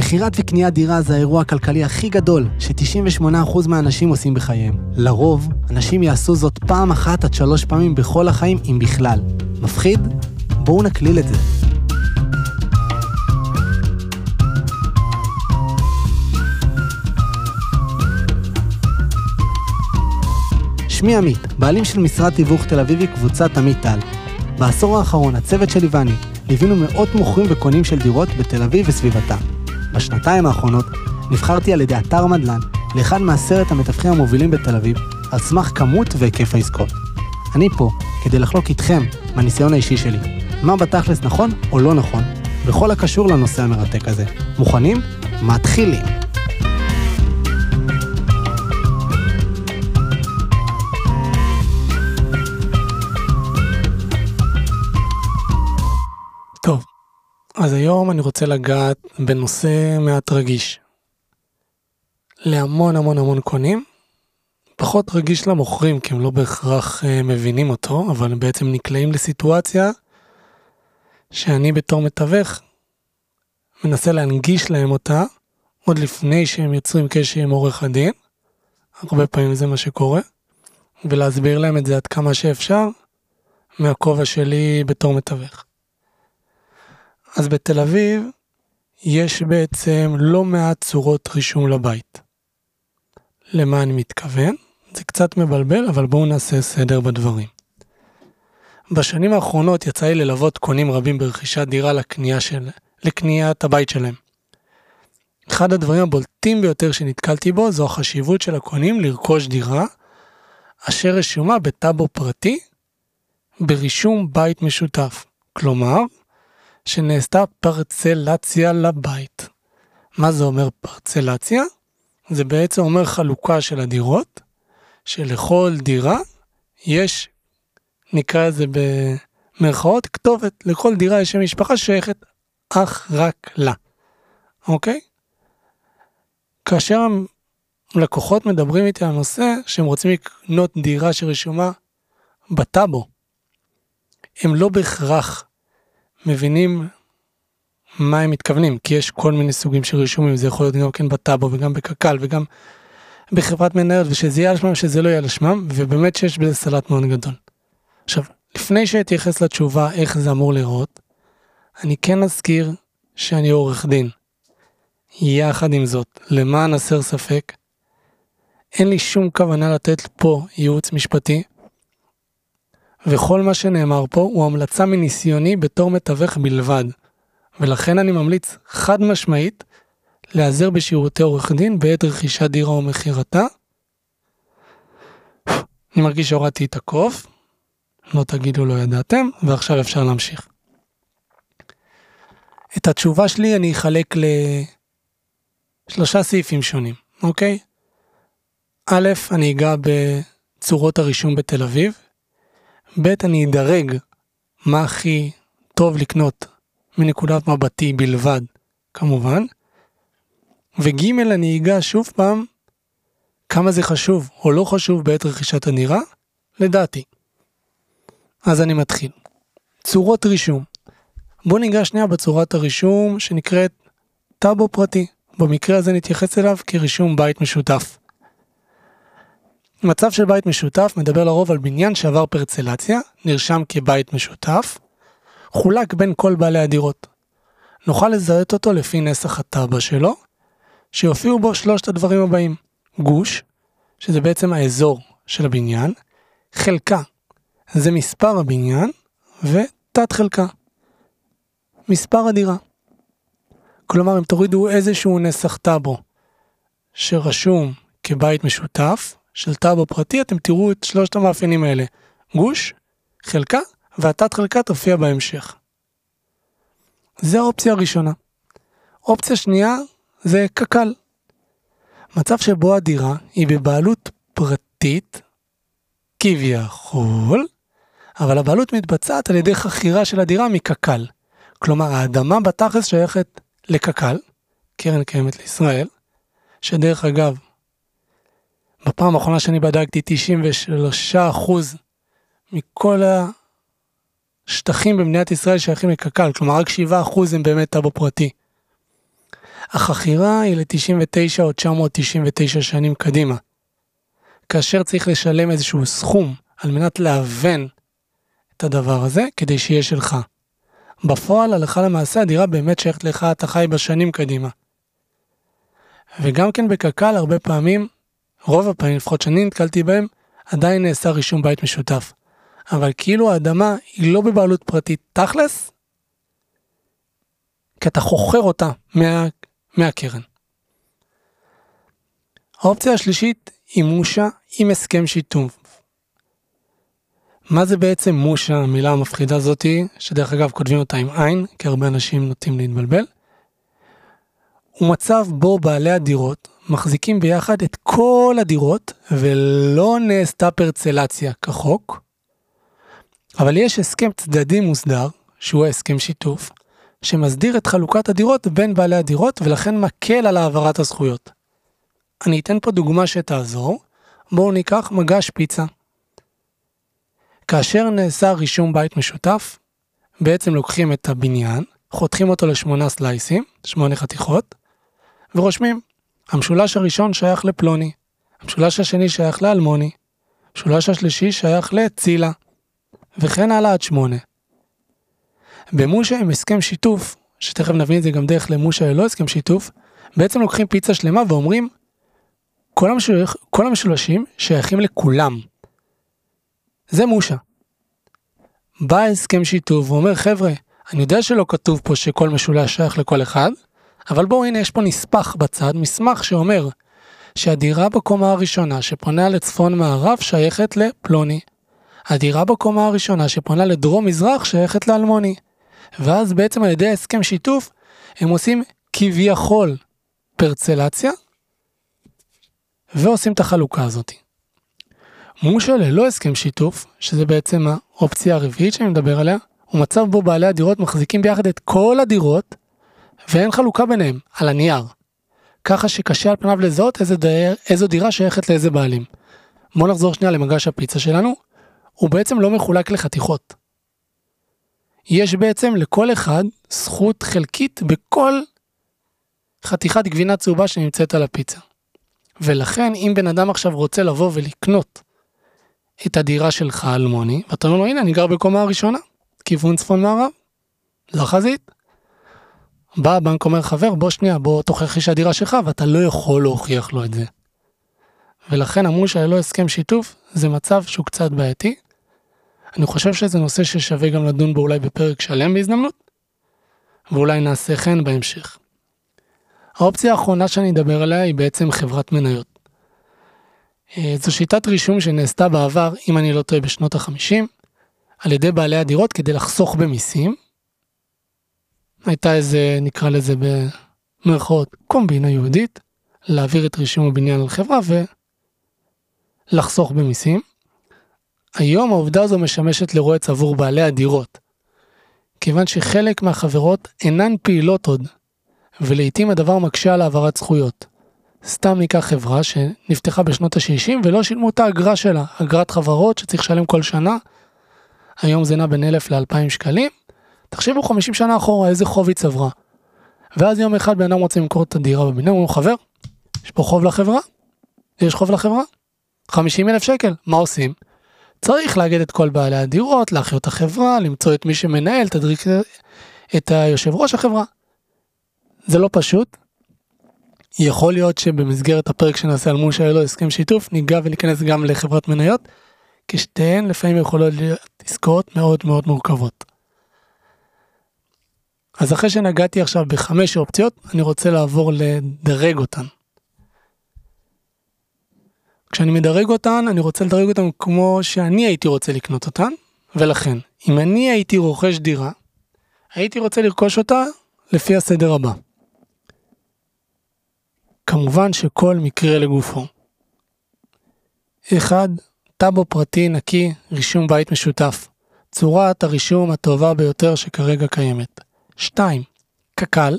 מכירת וקניית דירה זה האירוע הכלכלי הכי גדול ש-98% מהאנשים עושים בחייהם. לרוב, אנשים יעשו זאת פעם אחת עד שלוש פעמים בכל החיים, אם בכלל. מפחיד? בואו נקליל את זה. שמי עמית, בעלים של משרד תיווך תל אביבי קבוצת עמית טל. בעשור האחרון, הצוות שלי ואני ליווינו מאות מוכרים וקונים של דירות בתל אביב וסביבתה. בשנתיים האחרונות נבחרתי על ידי אתר מדל"ן לאחד מעשרת המתווכים המובילים בתל אביב, על סמך כמות והיקף העסקאות. אני פה כדי לחלוק איתכם מהניסיון האישי שלי, מה בתכלס נכון או לא נכון, בכל הקשור לנושא המרתק הזה. מוכנים? מתחילים. אז היום אני רוצה לגעת בנושא מעט רגיש. להמון המון המון קונים, פחות רגיש למוכרים כי הם לא בהכרח uh, מבינים אותו, אבל הם בעצם נקלעים לסיטואציה שאני בתור מתווך מנסה להנגיש להם אותה עוד לפני שהם יוצרים קשר עם עורך הדין, הרבה פעמים זה מה שקורה, ולהסביר להם את זה עד כמה שאפשר מהכובע שלי בתור מתווך. אז בתל אביב יש בעצם לא מעט צורות רישום לבית. למה אני מתכוון? זה קצת מבלבל, אבל בואו נעשה סדר בדברים. בשנים האחרונות יצא לי ללוות קונים רבים ברכישת דירה לקנייה של... לקניית הבית שלהם. אחד הדברים הבולטים ביותר שנתקלתי בו זו החשיבות של הקונים לרכוש דירה אשר רשומה בטאבו פרטי ברישום בית משותף. כלומר, שנעשתה פרצלציה לבית. מה זה אומר פרצלציה? זה בעצם אומר חלוקה של הדירות, שלכל דירה יש, נקרא לזה במרכאות, כתובת. לכל דירה יש שם משפחה ששייכת אך רק לה, אוקיי? כאשר לקוחות מדברים איתי על נושא שהם רוצים לקנות דירה שרשומה בטאבו, הם לא בהכרח מבינים מה הם מתכוונים, כי יש כל מיני סוגים של רישומים, זה יכול להיות גם כן בטאבו וגם בקק"ל וגם בחברת מנהלת, ושזה יהיה על שמם, שזה לא יהיה על שמם, ובאמת שיש בזה סלט מאוד גדול. עכשיו, לפני שאתייחס לתשובה איך זה אמור להיראות, אני כן אזכיר שאני עורך דין. יחד עם זאת, למען הסר ספק, אין לי שום כוונה לתת פה ייעוץ משפטי, וכל מה שנאמר פה הוא המלצה מניסיוני בתור מתווך בלבד, ולכן אני ממליץ חד משמעית להיעזר בשירותי עורך דין בעת רכישת דירה או מכירתה. אני מרגיש שהורדתי את הקוף, לא תגידו לא ידעתם, ועכשיו אפשר להמשיך. את התשובה שלי אני אחלק לשלושה סעיפים שונים, אוקיי? א', אני אגע בצורות הרישום בתל אביב, ב', אני אדרג מה הכי טוב לקנות מנקודת מבטי בלבד, כמובן, וג', אני אגע שוב פעם כמה זה חשוב או לא חשוב בעת רכישת הדירה, לדעתי. אז אני מתחיל. צורות רישום. בואו ניגע שנייה בצורת הרישום שנקראת טאבו פרטי. במקרה הזה נתייחס אליו כרישום בית משותף. מצב של בית משותף מדבר לרוב על בניין שעבר פרצלציה, נרשם כבית משותף, חולק בין כל בעלי הדירות. נוכל לזהות אותו לפי נסח הטאבה שלו, שיופיעו בו שלושת הדברים הבאים גוש, שזה בעצם האזור של הבניין, חלקה, זה מספר הבניין, ותת חלקה, מספר הדירה. כלומר, אם תורידו איזשהו נסח טאבו שרשום כבית משותף, של טאבו פרטי, אתם תראו את שלושת המאפיינים האלה, גוש, חלקה, והתת חלקה תופיע בהמשך. זה האופציה הראשונה. אופציה שנייה זה קק"ל. מצב שבו הדירה היא בבעלות פרטית, כביכול, אבל הבעלות מתבצעת על ידי חכירה של הדירה מקק"ל. כלומר, האדמה בתכלס שייכת לקק"ל, קרן קיימת לישראל, שדרך אגב, בפעם האחרונה שאני בדקתי 93% מכל השטחים במדינת ישראל שייכים לקק"ל, כלומר רק 7% הם באמת טאבו פרטי. החכירה היא ל-99 או 999 שנים קדימה. כאשר צריך לשלם איזשהו סכום על מנת להוון את הדבר הזה כדי שיהיה שלך. בפועל, הלכה למעשה, הדירה באמת שייכת לך, אתה חי בשנים קדימה. וגם כן בקק"ל, הרבה פעמים, רוב הפעמים, לפחות שאני נתקלתי בהם, עדיין נעשה רישום בית משותף. אבל כאילו האדמה היא לא בבעלות פרטית תכלס, כי אתה חוכר אותה מה, מהקרן. האופציה השלישית היא מושה עם הסכם שיתוף. מה זה בעצם מושה, המילה המפחידה הזאתי, שדרך אגב כותבים אותה עם עין, כי הרבה אנשים נוטים להתבלבל? הוא מצב בו בעלי הדירות מחזיקים ביחד את כל הדירות ולא נעשתה פרצלציה כחוק, אבל יש הסכם צדדי מוסדר, שהוא ההסכם שיתוף, שמסדיר את חלוקת הדירות בין בעלי הדירות ולכן מקל על העברת הזכויות. אני אתן פה דוגמה שתעזור, בואו ניקח מגש פיצה. כאשר נעשה רישום בית משותף, בעצם לוקחים את הבניין, חותכים אותו לשמונה סלייסים, שמונה חתיכות, ורושמים, המשולש הראשון שייך לפלוני, המשולש השני שייך לאלמוני, המשולש השלישי שייך לצילה, וכן הלאה עד שמונה. במושה עם הסכם שיתוף, שתכף נבין את זה גם דרך למושה ללא הסכם שיתוף, בעצם לוקחים פיצה שלמה ואומרים, כל, המשולש, כל המשולשים שייכים לכולם. זה מושה. בא הסכם שיתוף ואומר, חבר'ה, אני יודע שלא כתוב פה שכל משולש שייך לכל אחד, אבל בואו הנה יש פה נספח בצד, מסמך שאומר שהדירה בקומה הראשונה שפונה לצפון מערב שייכת לפלוני. הדירה בקומה הראשונה שפונה לדרום מזרח שייכת לאלמוני. ואז בעצם על ידי הסכם שיתוף הם עושים כביכול פרצלציה ועושים את החלוקה הזאת. מושה ללא הסכם שיתוף, שזה בעצם האופציה הרביעית שאני מדבר עליה, הוא מצב בו בעלי הדירות מחזיקים ביחד את כל הדירות ואין חלוקה ביניהם, על הנייר. ככה שקשה על פניו לזהות איזה דייר, איזו דירה שייכת לאיזה בעלים. בואו נחזור שנייה למגש הפיצה שלנו, הוא בעצם לא מחולק לחתיכות. יש בעצם לכל אחד זכות חלקית בכל חתיכת גבינה צהובה שנמצאת על הפיצה. ולכן אם בן אדם עכשיו רוצה לבוא ולקנות את הדירה שלך אלמוני, ואתה אומר לו הנה אני גר בקומה הראשונה, כיוון צפון מערב, לחזית. בא הבנק אומר חבר בוא שנייה בוא תוכיח לי שהדירה שלך ואתה לא יכול להוכיח לו את זה. ולכן אמרו שללא הסכם שיתוף זה מצב שהוא קצת בעייתי. אני חושב שזה נושא ששווה גם לדון בו אולי בפרק שלם בהזדמנות, ואולי נעשה כן בהמשך. האופציה האחרונה שאני אדבר עליה היא בעצם חברת מניות. אה, זו שיטת רישום שנעשתה בעבר, אם אני לא טועה, בשנות ה-50, על ידי בעלי הדירות כדי לחסוך במיסים. הייתה איזה, נקרא לזה במרכאות, קומבינה יהודית, להעביר את רישום הבניין על חברה ולחסוך במיסים. היום העובדה הזו משמשת לרועץ עבור בעלי הדירות, כיוון שחלק מהחברות אינן פעילות עוד, ולעיתים הדבר מקשה על העברת זכויות. סתם ניקח חברה שנפתחה בשנות ה-60 ולא שילמו את האגרה שלה, אגרת חברות שצריך לשלם כל שנה, היום זה נע בין 1,000 ל-2,000 שקלים, תחשבו 50 שנה אחורה איזה חוב היא צברה. ואז יום אחד בן אדם רוצה למכור את הדירה בבניין, הוא אומר חבר, יש פה חוב לחברה? יש חוב לחברה? 50 אלף שקל, מה עושים? צריך לאגד את כל בעלי הדירות, להחיות את החברה, למצוא את מי שמנהל, תדריק את היושב ראש החברה. זה לא פשוט. יכול להיות שבמסגרת הפרק שנעשה על מול שהיה לו הסכם שיתוף, ניגע וניכנס גם לחברת מניות, כי שתיהן לפעמים יכולות להיות עסקאות מאוד מאוד מורכבות. אז אחרי שנגעתי עכשיו בחמש אופציות, אני רוצה לעבור לדרג אותן. כשאני מדרג אותן, אני רוצה לדרג אותן כמו שאני הייתי רוצה לקנות אותן, ולכן, אם אני הייתי רוכש דירה, הייתי רוצה לרכוש אותה לפי הסדר הבא. כמובן שכל מקרה לגופו. 1. טאבו פרטי נקי, רישום בית משותף. צורת הרישום הטובה ביותר שכרגע קיימת. 2. קק"ל.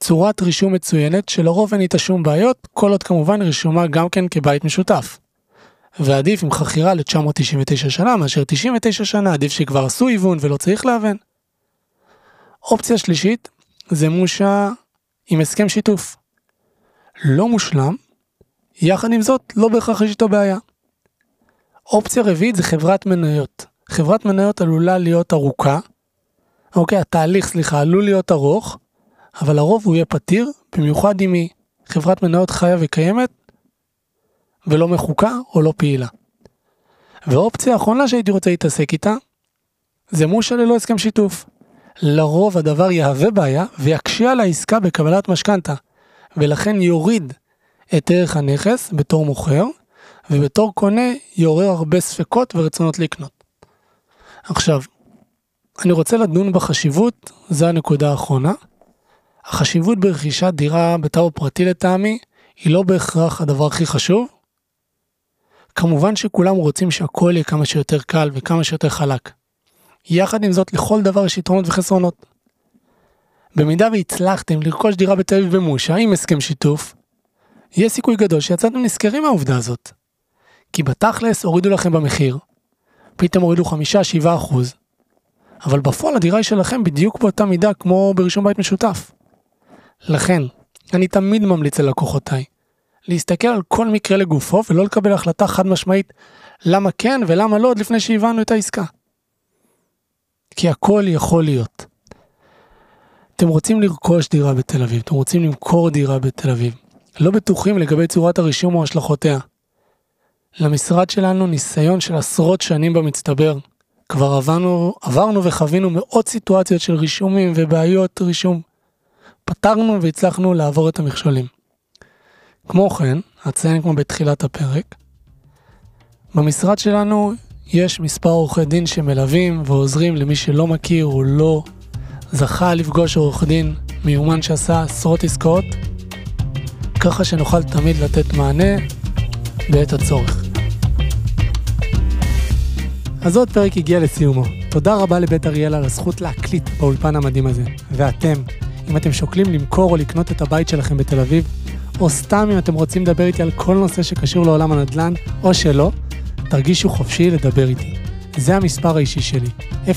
צורת רישום מצוינת שלרוב אין איתה שום בעיות, כל עוד כמובן רשומה גם כן כבית משותף. ועדיף עם חכירה ל-999 שנה מאשר 99 שנה, עדיף שכבר עשו היוון ולא צריך להוון. אופציה שלישית זה מושה עם הסכם שיתוף. לא מושלם, יחד עם זאת לא בהכרח יש איתו בעיה. אופציה רביעית זה חברת מניות. חברת מניות עלולה להיות ארוכה, אוקיי, התהליך, סליחה, עלול להיות ארוך, אבל לרוב הוא יהיה פתיר, במיוחד אם היא חברת מניות חיה וקיימת, ולא מחוקה או לא פעילה. ואופציה האחרונה שהייתי רוצה להתעסק איתה, זה מושה ללא הסכם שיתוף. לרוב הדבר יהווה בעיה ויקשה על העסקה בקבלת משכנתה, ולכן יוריד את ערך הנכס בתור מוכר, ובתור קונה יעורר הרבה ספקות ורצונות לקנות. עכשיו, אני רוצה לדון בחשיבות, זו הנקודה האחרונה. החשיבות ברכישת דירה בטאו פרטי לטעמי, היא לא בהכרח הדבר הכי חשוב. כמובן שכולם רוצים שהכל יהיה כמה שיותר קל וכמה שיותר חלק. יחד עם זאת, לכל דבר יש יתרונות וחסרונות. במידה והצלחתם לרכוש דירה בתל אביב במושה עם הסכם שיתוף, יש סיכוי גדול שיצאתם נזכרים מהעובדה הזאת. כי בתכלס הורידו לכם במחיר, פתאום הורידו 5-7 אחוז, אבל בפועל הדירה היא שלכם בדיוק באותה מידה כמו ברישום בית משותף. לכן, אני תמיד ממליץ ללקוחותיי, להסתכל על כל מקרה לגופו ולא לקבל החלטה חד משמעית למה כן ולמה לא עוד לפני שהבנו את העסקה. כי הכל יכול להיות. אתם רוצים לרכוש דירה בתל אביב, אתם רוצים למכור דירה בתל אביב, לא בטוחים לגבי צורת הרישום או השלכותיה. למשרד שלנו ניסיון של עשרות שנים במצטבר. כבר עברנו, עברנו וחווינו מאות סיטואציות של רישומים ובעיות רישום. פתרנו והצלחנו לעבור את המכשולים. כמו כן, אציין כמו בתחילת הפרק, במשרד שלנו יש מספר עורכי דין שמלווים ועוזרים למי שלא מכיר או לא זכה לפגוש עורך דין מיומן שעשה עשרות עסקאות, ככה שנוכל תמיד לתת מענה בעת הצורך. אז עוד פרק הגיע לסיומו. תודה רבה לבית אריאל על הזכות להקליט באולפן המדהים הזה. ואתם, אם אתם שוקלים למכור או לקנות את הבית שלכם בתל אביב, או סתם אם אתם רוצים לדבר איתי על כל נושא שקשור לעולם הנדל"ן, או שלא, תרגישו חופשי לדבר איתי. זה המספר האישי שלי, 0545-811-898.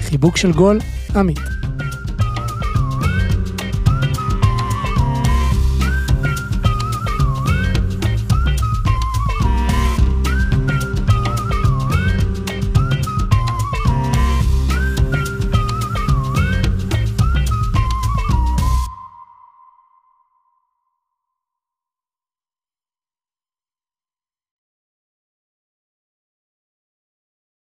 חיבוק של גול, עמית.